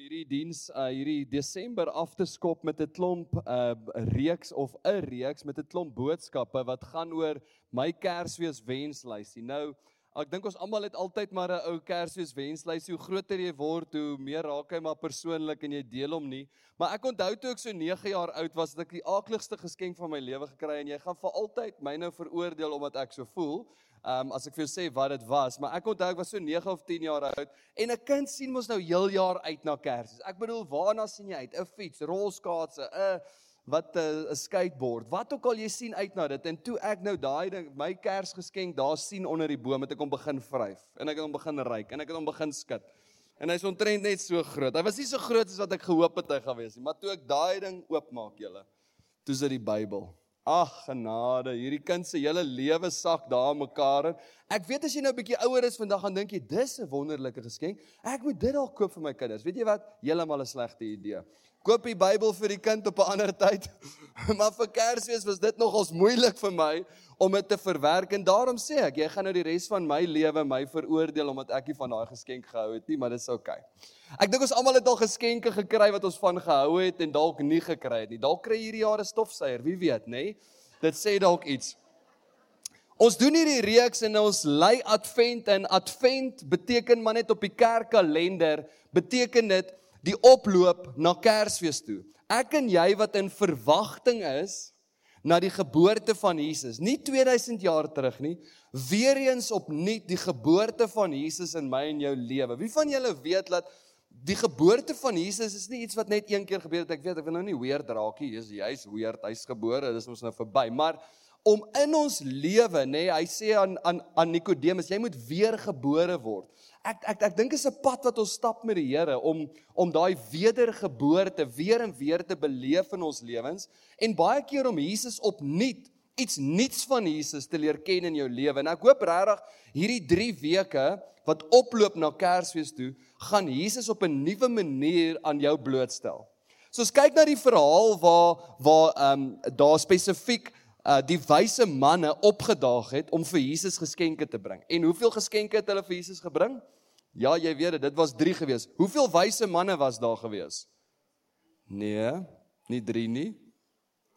hierdie diens uh hierdie Desember af te skop met 'n klomp uh reeks of 'n reeks met 'n klomp boodskappe wat gaan oor my Kersfees wenslysie. Nou, ek dink ons almal het altyd maar 'n ou Kersfees wenslysie. Hoe groter jy word, hoe meer raak hy maar persoonlik en jy deel hom nie. Maar ek onthou toe ek so 9 jaar oud was, dat ek die aakligste geskenk van my lewe gekry en jy gaan vir altyd my nou veroordeel omdat ek so voel. Um as ek vir jou sê wat dit was, maar ek onthou ek was so 9 of 10 jaar oud en 'n kind sien mos nou heel jaar uit na Kersfees. Ek bedoel, waarna sien jy uit? 'n Fiets, rolskaatse, 'n wat 'n skateboard. Wat ook al jy sien uit na dit en toe ek nou daai ding my Kersgeskenk daar sien onder die boom het ek hom begin vryf en ek het hom begin ryk en ek het hom begin skud. En hy's ontrent net so groot. Hy was nie so groot as wat ek gehoop het hy gaan wees nie, maar toe ek daai ding oopmaak julle, toe is dit die Bybel. Ag genade, hierdie kind se hele lewe sak daar mekaar in. Ek weet as jy nou 'n bietjie ouer is vandag gaan dink jy dis 'n wonderlike geskenk. Ek moet dit dalk koop vir my kinders. Weet jy wat? Heeltemal 'n slegte idee. Koop die Bybel vir die kind op 'n ander tyd. maar vir Kersfees was dit nogals moeilik vir my om dit te verwerk en daarom sê ek jy gaan nou die res van my lewe my veroordeel omdat ek nie van daai geskenk gehou het nie, maar dit is oukei. Okay. Ek dink ons almal het al geskenke gekry wat ons van gehou het en dalk nie gekry het nie. Dalk kry hierdie jaar 'n stofsuier, wie weet, nê? Dit sê dalk iets. Ons doen hierdie reeks en ons lei advent en advent beteken maar net op die kerkkalender beteken dit die oploop na Kersfees toe. Ek en jy wat in verwagting is na die geboorte van Jesus, nie 2000 jaar terug nie, weer eens opnuut die geboorte van Jesus in my en jou lewe. Wie van julle weet dat die geboorte van Jesus is nie iets wat net een keer gebeur het. Ek weet ek wil nou nie weird raak nie. Jesus, hy's weird, hy's gebore, dis ons nou verby. Maar om in ons lewe, nê, nee, hy sê aan aan aan Nikodemus, jy moet weer gebore word. Ek ek ek dink is 'n pad wat ons stap met die Here om om daai wedergeboorte weer en weer te beleef in ons lewens en baie keer om Jesus opnuut iets nuuts van Jesus te leer ken in jou lewe. En ek hoop regtig hierdie 3 weke wat oploop na Kersfees toe, gaan Jesus op 'n nuwe manier aan jou blootstel. So as kyk na die verhaal waar waar ehm um, daar spesifiek uh die wyse manne opgedaag het om vir Jesus geskenke te bring. En hoeveel geskenke het hulle vir Jesus gebring? Ja, jy weet dit, dit was 3 gewees. Hoeveel wyse manne was daar gewees? Nee, nie 3 nie.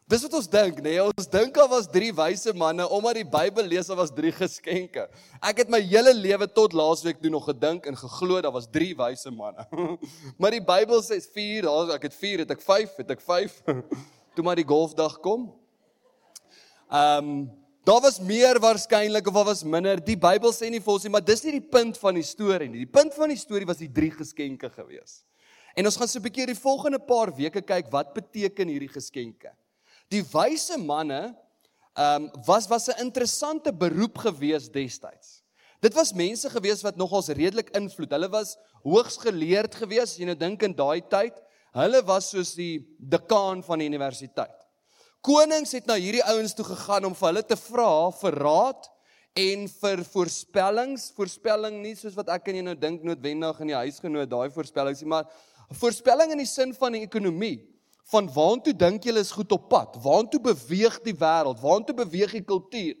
Dis wat ons dink? Nee? Ons dink daar was 3 wyse manne omdat die Bybel lees daar was 3 geskenke. Ek het my hele lewe tot laasweek toe nog gedink en geglo daar was 3 wyse manne. maar die Bybel sê 4, daar ek het 4, het ek 5, het ek 5. toe maar die golfdag kom. Ehm um, daar was meer waarskynlik of daar was minder. Die Bybel sê nie vir ons nie, maar dis nie die punt van die storie nie. Die punt van die storie was die 3 geskenke gewees. En ons gaan so 'n bietjie die volgende paar weke kyk wat beteken hierdie geskenke. Die wyse manne ehm um, was was 'n interessante beroep gewees destyds. Dit was mense gewees wat nogals redelik invloed. Hulle was hoogs geleerd gewees, jy nou dink in daai tyd. Hulle was soos die dekaan van die universiteit. Konings het na hierdie ouens toe gegaan om vir hulle te vra vir raad en vir voorspellings, voorspelling nie soos wat ek en jy nou dink noodwendig in die huisgenoot daai voorspellings nie, maar voorspelling in die sin van die ekonomie van waantoe dink julle is goed op pad? Waantoe beweeg die wêreld? Waantoe beweeg die kultuur?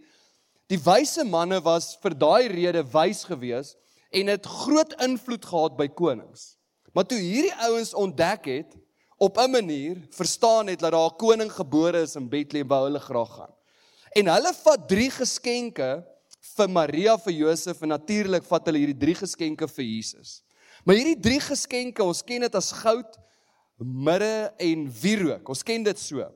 Die wyse manne was vir daai rede wys gewees en het groot invloed gehad by konings. Maar toe hierdie ouens ontdek het op 'n manier verstaan het dat daar 'n koning gebore is in Bethlehem waar hulle graag gaan. En hulle vat drie geskenke vir Maria vir Josef en natuurlik vat hulle hierdie drie geskenke vir Jesus. Maar hierdie drie geskenke, ons ken dit as goud, mirre en wierook. Ons ken dit so.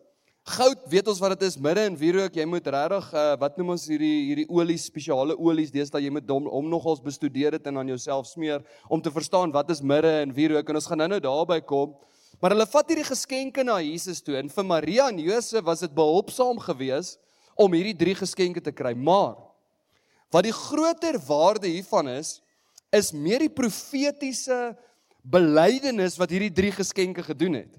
Goud, weet ons wat dit is, midde in wierook, jy moet regtig uh, wat noem ons hierdie hierdie olies, spesiale olies, deesdae jy moet hom, hom nogals bestudeer dit en aan jouself smeer om te verstaan wat is midde in wierook en ons gaan nou-nou daarby kom. Maar hulle vat hierdie geskenke na Jesus toe en vir Maria en Josef was dit behulpsaam geweest om hierdie drie geskenke te kry. Maar wat die groter waarde hiervan is, is meer die profetiese belydenis wat hierdie drie geskenke gedoen het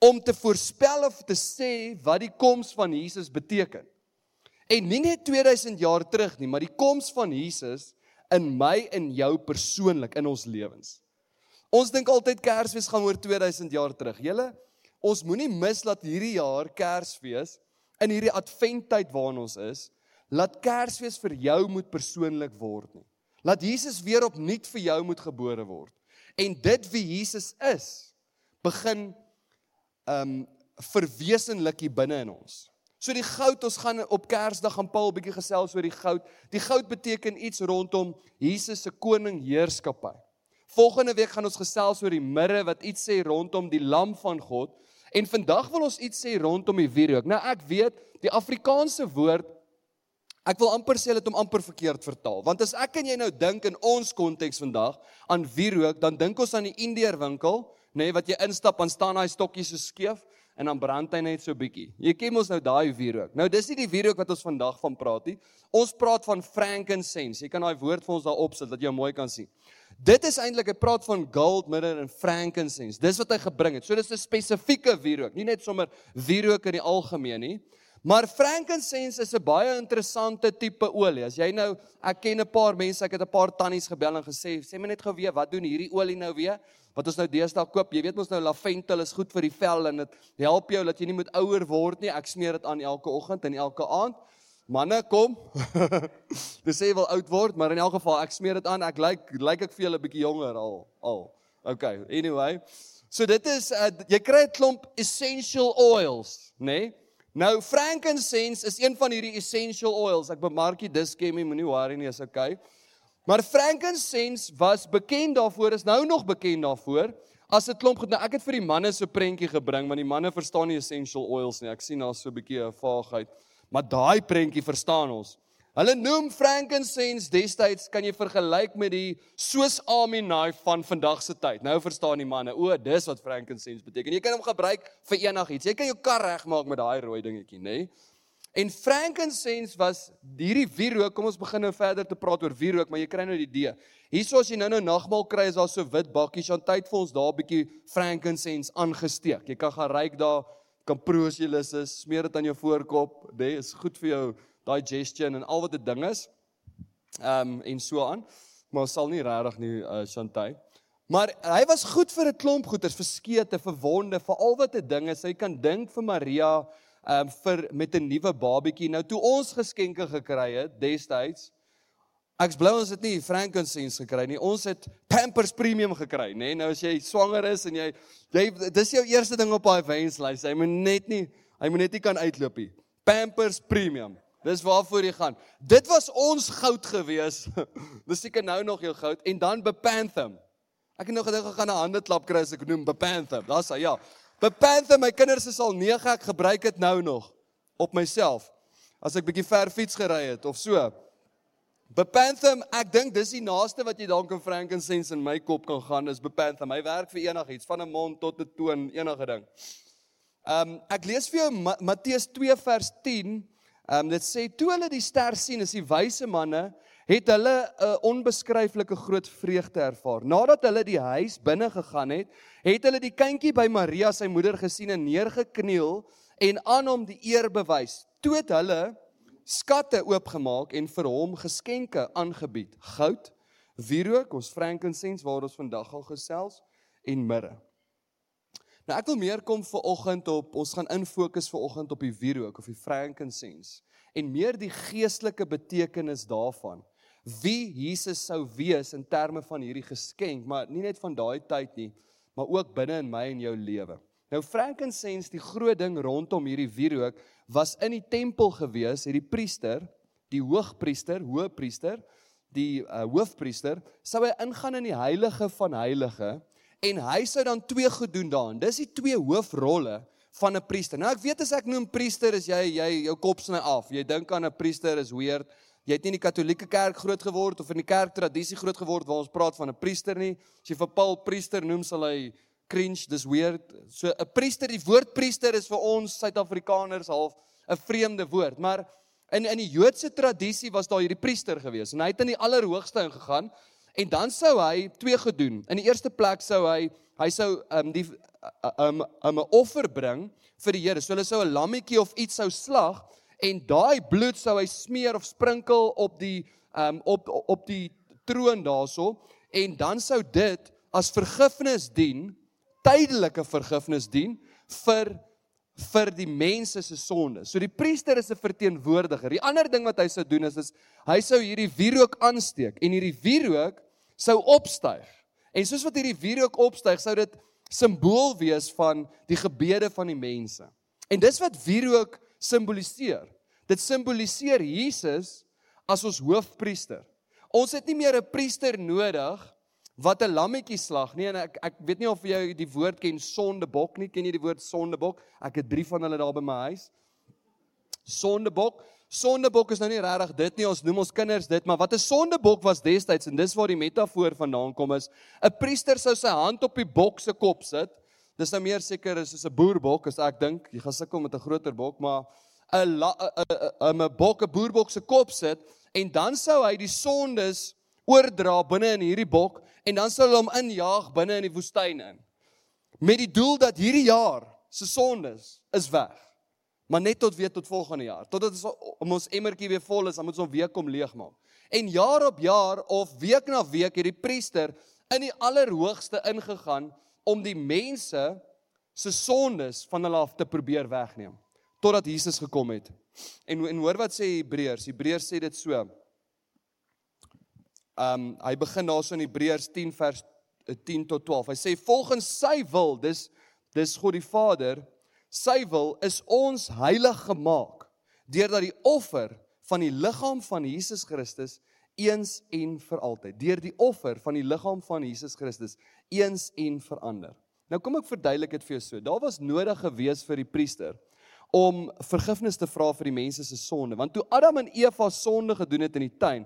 om te voorspel of te sê wat die koms van Jesus beteken. En nie net 2000 jaar terug nie, maar die koms van Jesus in my en jou persoonlik in ons lewens. Ons dink altyd Kersfees gaan oor 2000 jaar terug. Julle, ons moenie mis dat hierdie jaar Kersfees in hierdie adventtyd waarin ons is, laat Kersfees vir jou moet persoonlik word nie. Laat Jesus weer opnuut vir jou moet gebore word. En dit wie Jesus is, begin um verwesenlik hier binne in ons. So die goud, ons gaan op Kersdag gaan Paul bietjie gesels oor die goud. Die goud beteken iets rondom Jesus se koning heerskappy. Volgende week gaan ons gesels oor die mirre wat iets sê rondom die lam van God en vandag wil ons iets sê rondom die wierook. Nou ek weet die Afrikaanse woord ek wil amper sê dit om amper verkeerd vertaal. Want as ek en jy nou dink in ons konteks vandag aan wierook, dan dink ons aan die Indeer winkel nê nee, wat jy instap en staan daai stokkies so skeef en dan brand hy net so bietjie. Jy ken mos nou daai wierook. Nou dis nie die wierook wat ons vandag van praat nie. Ons praat van frankincense. Jy kan daai woord vir ons daar opsit dat jy mooi kan sien. Dit is eintlik 'n praat van gold, myrrh en frankincense. Dis wat hy gebring het. So dis 'n spesifieke wierook, nie net sommer wierook in die algemeen nie. Maar frankincense is 'n baie interessante tipe olie. As jy nou, ek ken 'n paar mense, ek het 'n paar tannies gebel en gesê, sê my net gou weer, wat doen hierdie olie nou weer? wat ons nou deesdae koop. Jy weet mos nou lavendel is goed vir die vel en dit help jou dat jy nie moet ouer word nie. Ek smeer dit aan elke oggend en elke aand. Manne, kom. Dis sê wil oud word, maar in elk geval ek smeer dit aan. Ek lyk lyk ek vir julle 'n bietjie jonger al al. Okay, anyway. So dit is uh, jy kry 'n klomp essential oils, né? Nee? Nou frankincense is een van hierdie essential oils. Ek bemark dit dis skemie, moenie worry nie, is okay. Maar frankincense was bekend daarvoor, is nou nog bekend daarvoor as 'n klomp goed. Nou ek het vir die manne so prentjie gebring, want die manne verstaan nie essential oils nie. Ek sien daar's so 'n bietjie 'n vaagheid. Maar daai prentjie verstaan ons. Hulle noem frankincense destyds kan jy vergelyk met die soos Ami knife van vandag se tyd. Nou verstaan die manne, o, dis wat frankincense beteken. Jy kan hom gebruik vir enigiets. Jy kan jou kar regmaak met daai rooi dingetjie, nê? Nee? En frankincense was hierdie wierook, kom ons begin nou verder te praat oor wierook, maar jy kry nou die idee. Hierso as jy nou nou nagmaal kry is daar so wit bakkies aan tyd vir ons daar 'n bietjie frankincense aangesteek. Jy kan gaan ryk daar, kan proe as jy lus is, smeer dit aan jou voorkop, dit nee, is goed vir jou digestion en al wat dit ding is. Ehm um, en so aan. Maar sal nie regtig nie uh, Chantay. Maar hy was goed vir 'n klomp goeters, vir skete, vir wonde, vir al wat 'n ding is. Jy kan dink vir Maria um vir met 'n nuwe babatjie. Nou toe ons geskenke gekry het destyds Ek's bly ons het nie frankincense gekry nie. Ons het Pampers Premium gekry, nê? Nee, nou as jy swanger is en jy jy dis jou eerste ding op daai wenslys. Hy moet net nie hy moet net nie kan uitloop nie. Pampers Premium. Dis waarvoor jy gaan. Dit was ons goud gewees. dis seker nou nog jou goud en dan Bepanthem. Ek het nog gedink ek gaan 'n hande klap kry as ek noem Bepanthem. Daar's hy, ja. Bepanther my kinders is al 9 ek gebruik dit nou nog op myself as ek bietjie ver fiets gery het of so. Bepanther ek dink dis die naaste wat jy dalk in frankincense in my kop kan gaan is Bepanther. My werk vir enigiets van 'n mond tot 'n toon enige ding. Um ek lees vir jou Matteus 2 vers 10. Um dit sê toe hulle die ster sien is die wyse manne het hulle 'n onbeskryflike groot vreugde ervaar. Nadat hulle die huis binne gegaan het, het hulle die kindjie by Maria sy moeder gesien en neergekniel en aan hom die eer bewys. Toe het hulle skatte oopgemaak en vir hom geskenke aangebied: goud, wierook, ons frankincense waar ons vandag al gesels en mirre. Nou ek wil meer kom vir oggend op ons gaan infokus vir oggend op die wierook of die frankincense en meer die geestelike betekenis daarvan wie Jesus sou wees in terme van hierdie geskenk, maar nie net van daai tyd nie, maar ook binne in my en jou lewe. Nou frankincense, die groot ding rondom hierdie wierook was in die tempel gewees, het die priester, die hoogpriester, hoëpriester, die uh, hoofpriester, sou hy ingaan in die heilige van heilige en hy sou dan twee goed doen daarin. Dis die twee hoofrolle van 'n priester. Nou ek weet as ek noem priester is jy jy jou kop sny af. Jy dink aan 'n priester is weird. Jy het nie in die Katolieke kerk groot geword of in die kerk tradisie groot geword waar ons praat van 'n priester nie. As jy vir Paul priester noem sal hy cringe, dis weird. So 'n priester, die woord priester is vir ons Suid-Afrikaners half 'n vreemde woord, maar in in die Joodse tradisie was daar hierdie priester gewees en hy het in die allerhoogste ingegaan en dan sou hy twee gedoen. In die eerste plek sou hy hy sou um die um 'n um, offer bring vir die Here. So hulle sou 'n lammetjie of iets sou slag en daai bloed sou hy smeer of sprinkel op die um op op die troon daarso en dan sou dit as vergifnis dien, tydelike vergifnis dien vir vir die mense se sonde. So die priester is 'n verteenwoordiger. Die ander ding wat hy sou doen is is hy sou hierdie wierook aansteek en hierdie wierook sou opstyg. En soos wat hierdie wierook opstyg, sou dit simbool wees van die gebede van die mense. En dis wat wierook simboliseer. Dit simboliseer Jesus as ons hoofpriester. Ons het nie meer 'n priester nodig wat 'n lammetjie slag nie en ek ek weet nie of jy die woord ken sondebok nie. Ken jy die woord sondebok? Ek het 3 van hulle daar by my huis. Sondebok. Sondebok is nou nie regtig dit nie. Ons noem ons kinders dit, maar wat 'n sondebok was destyds en dis waar die metafoor vandaan kom is, 'n priester sou sy hand op die bok se kop sit. Dis nou meer seker is soos 'n boerbok as ek dink. Jy gaan sukkel met 'n groter bok, maar 'n 'n 'n bok, 'n boerbok se kop sit en dan sou hy die sondes oordra binne in hierdie bok en dan sou hulle hom injaag binne in die woestyn in. Met die doel dat hierdie jaar se sondes is weg maar net tot weer tot volgende jaar. Totdat ons om ons emmertjie weer vol is, dan moet ons hom weer kom leegmaak. En jaar op jaar of week na week het die priester in die allerhoogste ingegaan om die mense se sondes van hulle af te probeer wegneem totdat Jesus gekom het. En en hoor wat sê Hebreërs? Hebreërs sê dit so. Um hy begin daarso in Hebreërs 10 vers 10 tot 12. Hy sê volgens sy wil, dis dis God die Vader Sy wil is ons heilig gemaak deurdat die offer van die liggaam van Jesus Christus eens en vir altyd deur die offer van die liggaam van Jesus Christus eens en vir ander. Nou kom ek verduidelik dit vir jou so. Daar was nodig gewees vir die priester om vergifnis te vra vir die mense se sonde, want toe Adam en Eva sonde gedoen het in die tuin,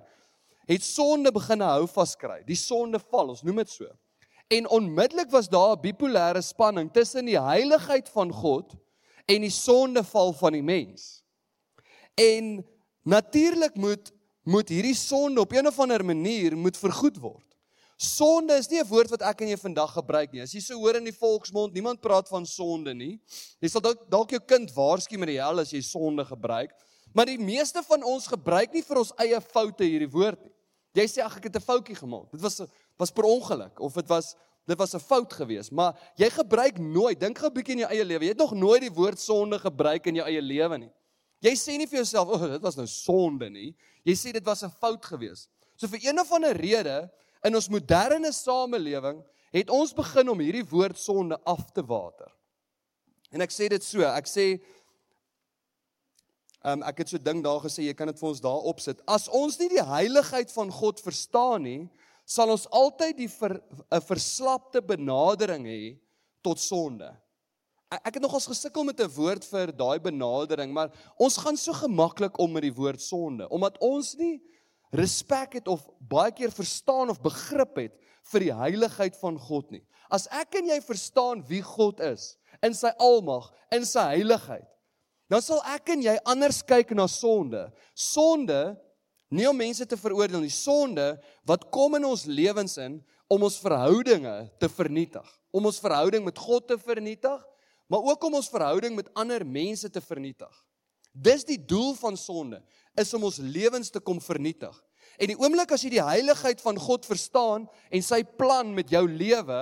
het sonde begin hou vaskry. Die sonde val, ons noem dit so. En onmiddellik was daar 'n bipolêre spanning tussen die heiligheid van God en die sondeval van die mens. En natuurlik moet moet hierdie sonde op een of ander manier moet vergoed word. Sonde is nie 'n woord wat ek en jy vandag gebruik nie. As jy so hoor in die volksmond, niemand praat van sonde nie. Jy sal dalk dalk jou kind waarsku met die hel as jy sonde gebruik, maar die meeste van ons gebruik nie vir ons eie foute hierdie woord nie. Jy sê ag ek het 'n foutjie gemaak. Dit was was per ongeluk of dit was dit was 'n fout geweest, maar jy gebruik nooit, dink gou 'n bietjie in jou eie lewe. Jy het nog nooit die woord sonde gebruik in jou eie lewe nie. Jy sê nie vir jouself, "O, oh, dit was nou sonde nie." Jy sê dit was 'n fout geweest. So vir een of ander rede in ons moderne samelewing het ons begin om hierdie woord sonde af te water. En ek sê dit so, ek sê Um, ek het so ding daar gesê jy kan dit vir ons daar opsit. As ons nie die heiligheid van God verstaan nie, sal ons altyd die 'n verslapte benadering hê tot sonde. Ek het nogals gesukkel met 'n woord vir daai benadering, maar ons gaan so gemaklik om met die woord sonde omdat ons nie respek het of baie keer verstaan of begrip het vir die heiligheid van God nie. As ek en jy verstaan wie God is in sy almag, in sy heiligheid, dan sal ek en jy anders kyk na sonde. Sonde Nie om mense te veroordeel nie, sonde wat kom in ons lewens in om ons verhoudinge te vernietig, om ons verhouding met God te vernietig, maar ook om ons verhouding met ander mense te vernietig. Dis die doel van sonde, is om ons lewens te kom vernietig. En die oomblik as jy die heiligheid van God verstaan en sy plan met jou lewe,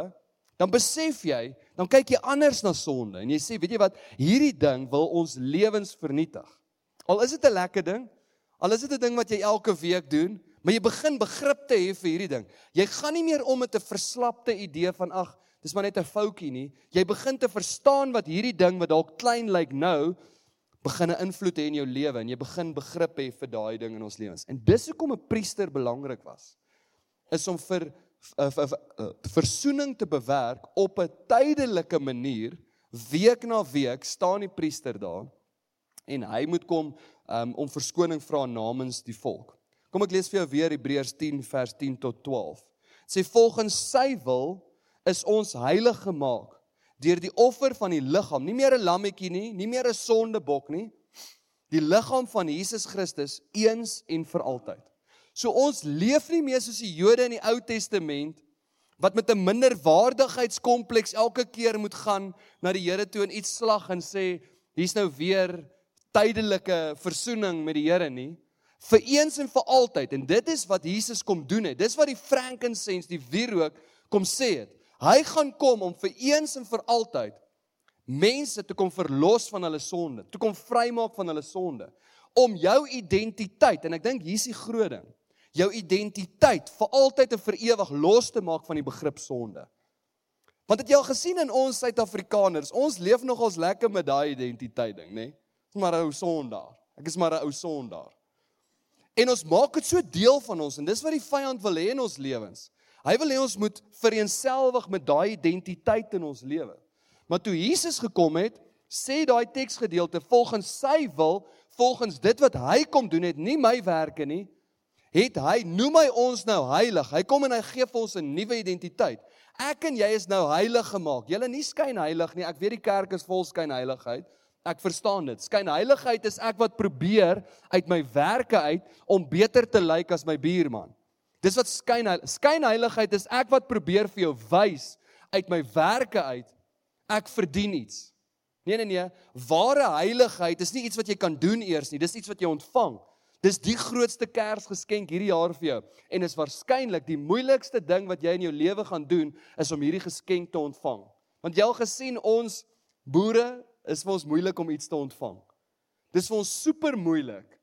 dan besef jy, dan kyk jy anders na sonde en jy sê, weet jy wat, hierdie ding wil ons lewens vernietig. Al is dit 'n lekker ding, Al is dit 'n ding wat jy elke week doen, maar jy begin begrip te hê vir hierdie ding. Jy gaan nie meer om met 'n verslapte idee van ag, dis maar net 'n foutjie nie. Jy begin te verstaan wat hierdie ding wat dalk klein lyk nou begin 'n invloed hê in jou lewe en jy begin begrip hê vir daai ding in ons lewens. En dis hoekom 'n priester belangrik was. Is om vir versoening te bewerk op 'n tydelike manier Week na week staan die priester daar en hy moet kom um, om verskoning vra namens die volk. Kom ek lees vir jou weer Hebreërs 10 vers 10 tot 12. Dit sê volgens sy wil is ons heilig gemaak deur die offer van die liggaam, nie meer 'n lammetjie nie, nie meer 'n sondebok nie, die liggaam van Jesus Christus eens en vir altyd. So ons leef nie meer soos die Jode in die Ou Testament wat met 'n minderwaardigheidskompleks elke keer moet gaan na die Here toe en iets slag en sê hier's nou weer tydelike versoening met die Here nie. Vir eens en vir altyd en dit is wat Jesus kom doen het. Dis wat die frankincense die wierook kom sê het. Hy gaan kom om vir eens en vir altyd mense te kom verlos van hulle sonde te kom vrymaak van hulle sonde om jou identiteit en ek dink hier's die groot ding jou identiteit vir altyd en vir ewig los te maak van die begrip sonde. Want het jy al gesien in ons Suid-Afrikaners, ons leef nog ons lekker met daai identiteit ding, nê? Nee? Maar 'n ou sondaar. Ek is maar 'n ou sondaar. En ons maak dit so deel van ons en dis wat die vyand wil hê in ons lewens. Hy wil hê ons moet vereenselwig met daai identiteit in ons lewe. Maar toe Jesus gekom het, sê daai teksgedeelte volgens sy wil, volgens dit wat hy kom doen het, nie my werke nie, het hy noem hy ons nou heilig. Hy kom en hy gee vir ons 'n nuwe identiteit. Ek en jy is nou heilig gemaak. Julle nie skyn heilig nie. Ek weet die kerk is vol skyn heiligheid. Ek verstaan dit. Skyn heiligheid is ek wat probeer uit my werke uit om beter te lyk as my buurman. Dis wat skyn skyn heiligheid is ek wat probeer vir jou wys uit my werke uit ek verdien iets. Nee nee nee, ware heiligheid is nie iets wat jy kan doen eers nie. Dis iets wat jy ontvang. Dis die grootste Kersgeskenk hierdie jaar vir jou en is waarskynlik die moeilikste ding wat jy in jou lewe gaan doen is om hierdie geskenk te ontvang. Want jy al gesien ons boere is vir ons moeilik om iets te ontvang. Dis vir ons super moeilik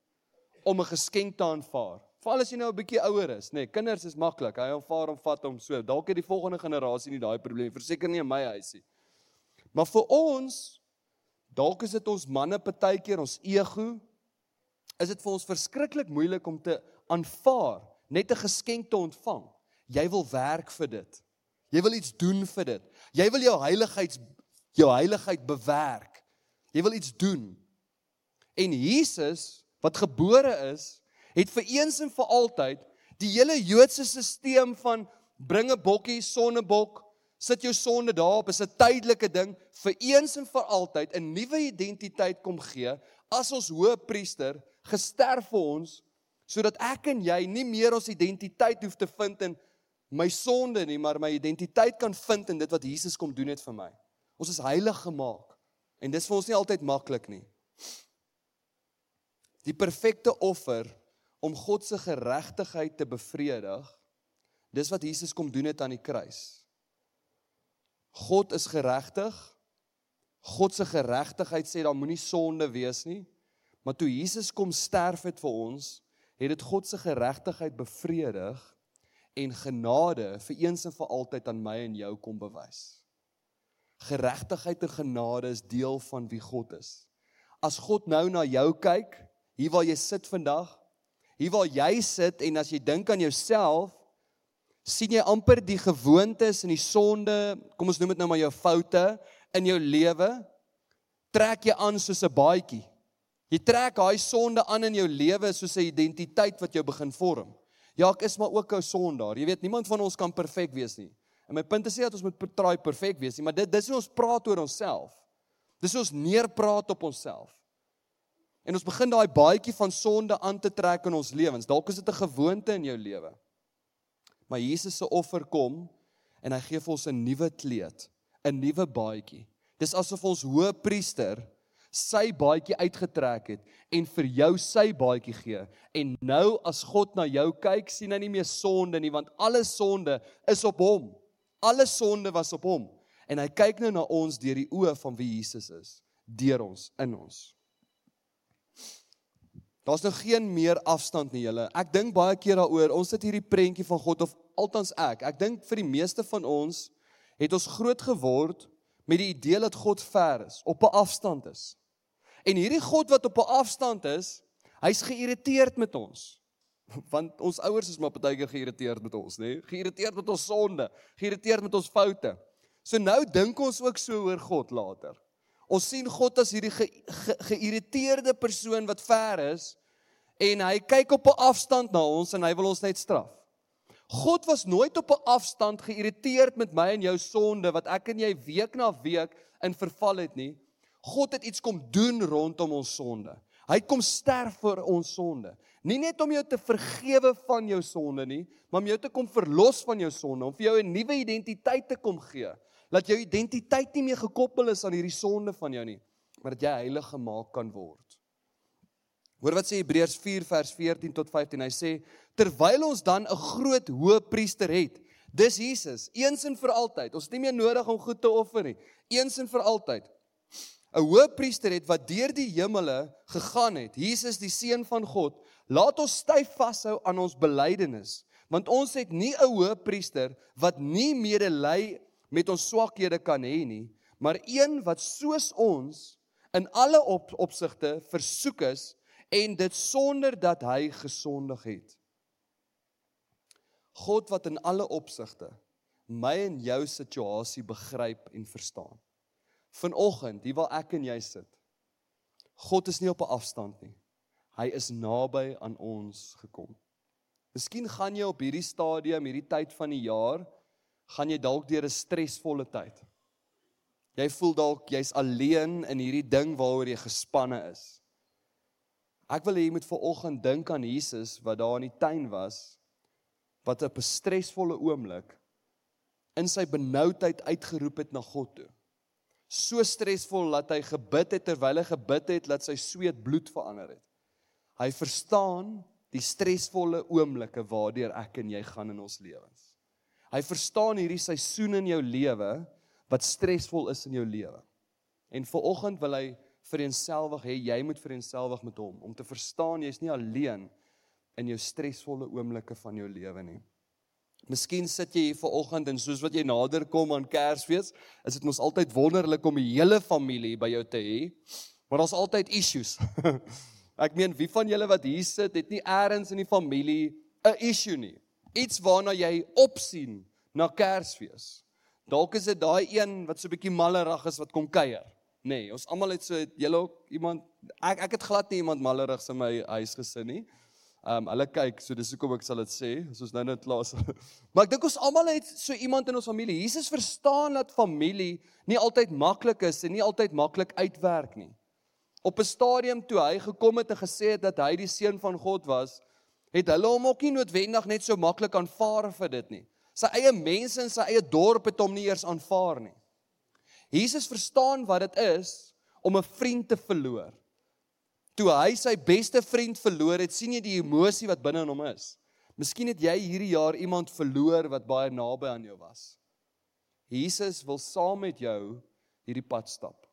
om 'n geskenk te aanvaar. Veral as jy nou 'n bietjie ouer is, nê. Nee, kinders is maklik. Hy aanvaar hom, vat hom so. Dalk het die volgende generasie nie daai probleem verseker nie in my huisie. Maar vir ons dalk is dit ons manne partykeer ons ego is dit vir ons verskriklik moeilik om te aanvaar net 'n geskenk te ontvang. Jy wil werk vir dit. Jy wil iets doen vir dit. Jy wil jou heiligheids jou heiligheid bewerk. Jy wil iets doen. En Jesus wat gebore is, het vir eens en vir altyd die hele Joodse stelsel van bring 'n bokkie, sonnebok, sit jou sonde daarop, is 'n tydelike ding, vir eens en vir altyd 'n nuwe identiteit kom gee as ons hoëpriester gesterf vir ons sodat ek en jy nie meer ons identiteit hoef te vind in my sonde nie, maar my identiteit kan vind in dit wat Jesus kom doen het vir my. Ons is heilig gemaak en dis vir ons nie altyd maklik nie. Die perfekte offer om God se geregtigheid te bevredig, dis wat Jesus kom doen het aan die kruis. God is geregtig. God se geregtigheid sê daar moenie sonde wees nie. Maar toe Jesus kom sterf het vir ons, het dit God se geregtigheid bevredig en genade vir eens en vir altyd aan my en jou kom bewys. Geregtigheid en genade is deel van wie God is. As God nou na jou kyk, hier waar jy sit vandag, hier waar jy sit en as jy dink aan jouself, sien jy amper die gewoontes en die sonde, kom ons noem dit nou maar jou foute in jou lewe, trek jy aan soos 'n baadjie. Jy trek daai sonde aan in jou lewe soos 'n identiteit wat jou begin vorm. Ja, ek is maar ook 'n sondaar. Jy weet, niemand van ons kan perfek wees nie. En my punt is nie dat ons moet probeer perfek wees nie, maar dit dis hoe ons praat oor onsself. Dis ons neerpraat op onsself. En ons begin daai baadjie van sonde aan te trek in ons lewens. Dalk is dit 'n gewoonte in jou lewe. Maar Jesus se offer kom en hy gee vir ons 'n nuwe kleed, 'n nuwe baadjie. Dis asof ons hoëpriester sy baadjie uitgetrek het en vir jou sy baadjie gee. En nou as God na jou kyk, sien hy nie meer sonde nie, want alle sonde is op hom. Alle sonde was op hom. En hy kyk nou na ons deur die oë van wie Jesus is, deur ons in ons. Daar's nou geen meer afstand nie, julle. Ek dink baie keer daaroor. Ons het hierdie prentjie van God of althans ek. Ek dink vir die meeste van ons het ons groot geword met die idee dat God ver is, op 'n afstand is. En hierdie God wat op 'n afstand is, hy's geïrriteerd met ons. Want ons ouers is maar baie keer geïrriteerd met ons, nê? Nee? Geïrriteerd met ons sonde, geïrriteerd met ons foute. So nou dink ons ook so oor God later. Ons sien God as hierdie geïrriteerde ge, ge persoon wat ver is en hy kyk op 'n afstand na ons en hy wil ons net straf. God was nooit op 'n afstand geïrriteerd met my en jou sonde wat ek en jy week na week in verval het nie. God het iets kom doen rondom ons sonde. Hy kom sterf vir ons sonde. Nie net om jou te vergewe van jou sonde nie, maar om jou te kom verlos van jou sonde, om vir jou 'n nuwe identiteit te kom gee. Laat jou identiteit nie meer gekoppel is aan hierdie sonde van jou nie, maar dat jy heilig gemaak kan word. Hoor wat sê Hebreërs 4 vers 14 tot 15. Hy sê terwyl ons dan 'n groot hoëpriester het, dis Jesus, eens en vir altyd. Ons het nie meer nodig om goed te offer nie. Eens en vir altyd. 'n Hoëpriester het wat deur die hemele gegaan het. Jesus die seun van God. Laat ons styf vashou aan ons belydenis, want ons het nie 'n hoëpriester wat nie medelei met ons swakhede kan hê nie, maar een wat soos ons in alle op, opsigte versoek is en dit sonder dat hy gesondig het. God wat in alle opsigte my en jou situasie begryp en verstaan. Vanoggend, hier waar ek en jy sit. God is nie op 'n afstand nie. Hy is naby aan ons gekom. Miskien gaan jy op hierdie stadium, hierdie tyd van die jaar, gaan jy dalk deur 'n stresvolle tyd. Jy voel dalk jy's alleen in hierdie ding waaroor jy gespanne is. Ek wil hê jy moet ver oggend dink aan Jesus wat daar in die tuin was wat op 'n stresvolle oomblik in sy benoudheid uitgeroep het na God toe. So stresvol dat hy gebid het terwyl hy gebid het dat sy sweet bloed verander het. Hy verstaan die stresvolle oomblikke waardeur ek en jy gaan in ons lewens. Hy verstaan hierdie seisoen in jou lewe wat stresvol is in jou lewe. En ver oggend wil hy vereenselwig hê jy moet vereenselwig met hom om te verstaan jy's nie alleen in jou stresvolle oomblikke van jou lewe nie. Miskien sit jy hier vanoggend en soos wat jy nader kom aan Kersfees, is dit mos altyd wonderlik om die hele familie by jou te hê, maar daar's altyd issues. Ek meen, wie van julle wat hier sit, het nie eers in die familie 'n issue nie. Iets waarna jy opsien na Kersfees. Dalk is dit daai een wat so 'n bietjie mallerig is wat kom kuier. Nee, ons almal het so julle ook iemand ek ek het glad nie iemand mallerigs in my huis gesin nie. Um hulle kyk, so dis hoekom ek sal dit sê, soos nou net klas. maar ek dink ons almal het so iemand in ons familie. Jesus verstaan dat familie nie altyd maklik is en nie altyd maklik uitwerk nie. Op 'n stadium toe hy gekom het en gesê het dat hy die seun van God was, het hulle hom ook nie noodwendig net so maklik aanvaar vir dit nie. Sy eie mense in sy eie dorp het hom nie eers aanvaar nie. Jesus verstaan wat dit is om 'n vriend te verloor. Toe hy sy beste vriend verloor het, sien jy die emosie wat binne in hom is. Miskien het jy hierdie jaar iemand verloor wat baie naby aan jou was. Jesus wil saam met jou hierdie pad stap.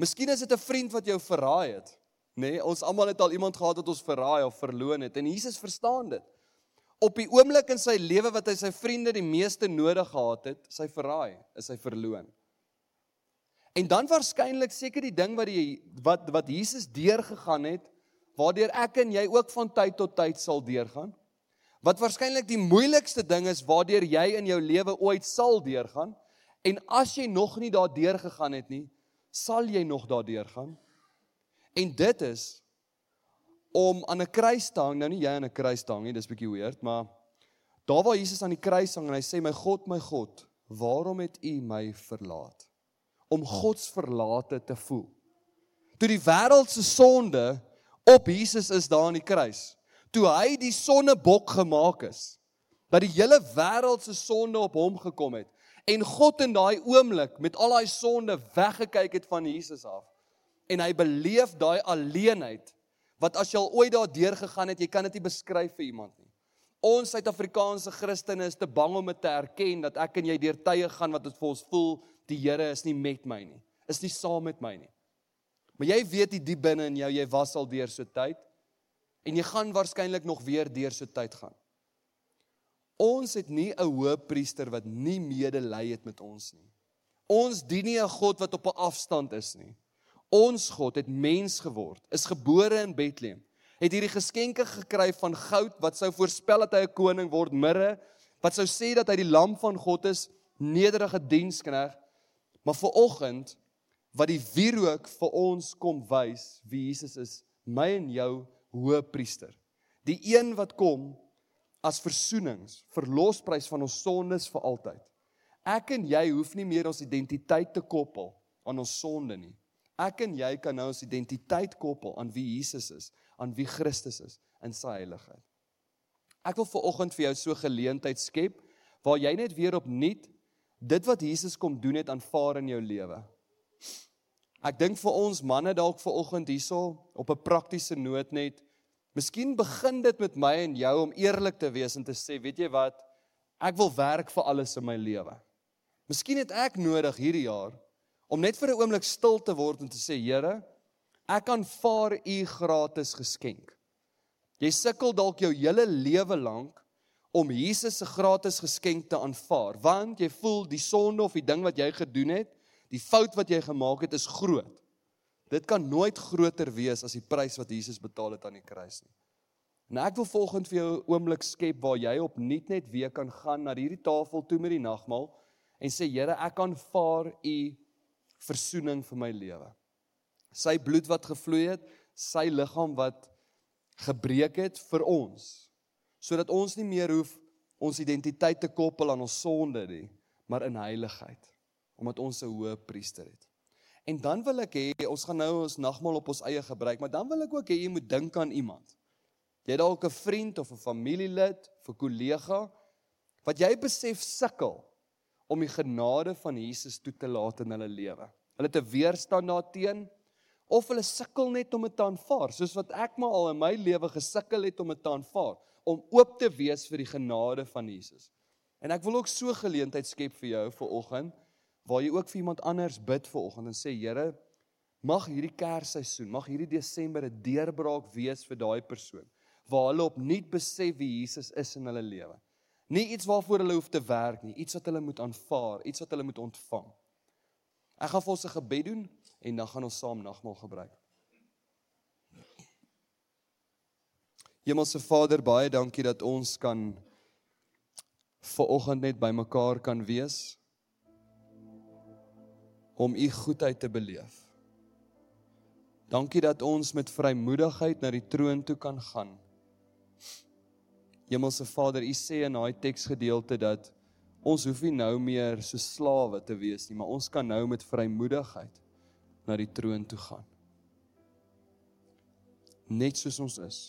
Miskien is dit 'n vriend wat jou verraai het, nê? Nee, ons almal het al iemand gehad wat ons verraai of verloon het en Jesus verstaan dit. Op die oomblik in sy lewe wat hy sy vriende die meeste nodig gehad het, sy verraai, is hy verloon. En dan waarskynlik seker die ding wat die wat wat Jesus deurgegaan het, waardeur ek en jy ook van tyd tot tyd sal deurgaan. Wat waarskynlik die moeilikste ding is waardeur jy in jou lewe ooit sal deurgaan. En as jy nog nie daardeur gegaan het nie, sal jy nog daardeur gaan. En dit is om aan 'n kruis te hang, nou nie jy aan 'n kruis te hang nie, dis bietjie weird, maar daar waar Jesus aan die kruis hang en hy sê my God, my God, waarom het U my verlaat? Om God se verlate te voel. Toe die wêreld se sonde op Jesus is daar aan die kruis. Toe hy die sonnebok gemaak is. Dat die hele wêreld se sonde op hom gekom het en God in daai oomblik met al daai sonde weggekyk het van Jesus af. En hy beleef daai alleenheid wat as jy al ooit daar deur gegaan het, jy kan dit nie beskryf vir iemand nie. Ons Suid-Afrikaanse Christene is te bang om dit te erken dat ek en jy deur tye gaan wat dit vir ons voel die Here is nie met my nie. Is nie saam met my nie. Maar jy weet die diep binne in jou, jy was al deur so tyd en jy gaan waarskynlik nog weer deur so tyd gaan. Ons het nie 'n hoëpriester wat nie medelei het met ons nie. Ons dien nie 'n God wat op 'n afstand is nie. Ons God het mens geword, is gebore in Bethlehem. Het hierdie geskenke gekry van goud wat sou voorspel dat hy 'n koning word, mirre wat sou sê dat hy die lam van God is nederige dienskneg, maar vir oggend wat die wierook vir ons kom wys wie Jesus is, my en jou hoëpriester. Die een wat kom as versoenings, verlosprys van ons sondes vir altyd. Ek en jy hoef nie meer ons identiteit te koppel aan ons sonde nie. Ek en jy kan nou ons identiteit koppel aan wie Jesus is, aan wie Christus is in sy heiligheid. Ek wil vir oggend vir jou so geleentheid skep waar jy net weer opnuut dit wat Jesus kom doen het aanvaar in jou lewe. Ek dink vir ons manne dalk vir oggend hierso op 'n praktiese noot net Miskien begin dit met my en jou om eerlik te wees en te sê, weet jy wat? Ek wil werk vir alles in my lewe. Miskien het ek nodig hierdie jaar om net vir 'n oomblik stil te word en te sê, Here, ek aanvaar u gratis geskenk. Jy sukkel dalk jou hele lewe lank om Jesus se gratis geskenk te aanvaar, want jy voel die sonde of die ding wat jy gedoen het, die fout wat jy gemaak het is groot. Dit kan nooit groter wees as die prys wat Jesus betaal het aan die kruis nie. En ek wil volgens vir jou 'n oomblik skep waar jy opnuut net weer kan gaan na hierdie tafel toe met die nagmaal en sê Here, ek aanvaar u verzoening vir my lewe. Sy bloed wat gevloei het, sy liggaam wat gebreek het vir ons, sodat ons nie meer hoef ons identiteit te koppel aan ons sonde nie, maar in heiligheid, omdat ons 'n hoë priester het. En dan wil ek hê ons gaan nou ons nagmaal op ons eie gebruik, maar dan wil ek ook hê jy moet dink aan iemand. Jy dalk 'n vriend of 'n familielid, 'n kollega wat jy besef sukkel om die genade van Jesus toe te laat in hulle lewe. Hulle te weerstand daarteen of hulle sukkel net om dit te aanvaar, soos wat ek maar al in my lewe gesukkel het om dit te aanvaar, om oop te wees vir die genade van Jesus. En ek wil ook so geleentheid skep vir jou vir oggend waar jy ook vir iemand anders bid vanoggend en sê Here, mag hierdie Kersseisoen, mag hierdie Desember 'n deurbraak wees vir daai persoon waar hulle opnuut besef wie Jesus is in hulle lewe. Nie iets waarvoor hulle hoef te werk nie, iets wat hulle moet aanvaar, iets wat hulle moet ontvang. Ek gaan vir ons 'n gebed doen en dan gaan ons saam nagmaal gebruik. Hemelse Vader, baie dankie dat ons kan ver oggend net bymekaar kan wees om u goedheid te beleef. Dankie dat ons met vrymoedigheid na die troon toe kan gaan. Hemelse Vader, u sê in daai teksgedeelte dat ons hoef nie nou meer so slawe te wees nie, maar ons kan nou met vrymoedigheid na die troon toe gaan. Net soos ons is.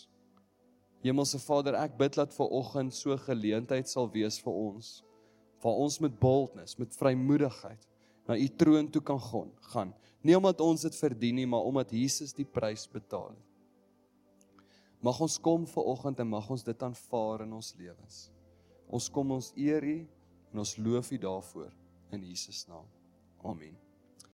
Hemelse Vader, ek bid dat ver oggend so geleentheid sal wees vir ons waar ons met boldness, met vrymoedigheid na u troon toe kan gaan. gaan. Nie omdat ons dit verdien nie, maar omdat Jesus die prys betaal het. Mag ons kom ver oggend en mag ons dit aanvaar in ons lewens. Ons kom ons eer U en ons loof U daarvoor in Jesus naam. Amen.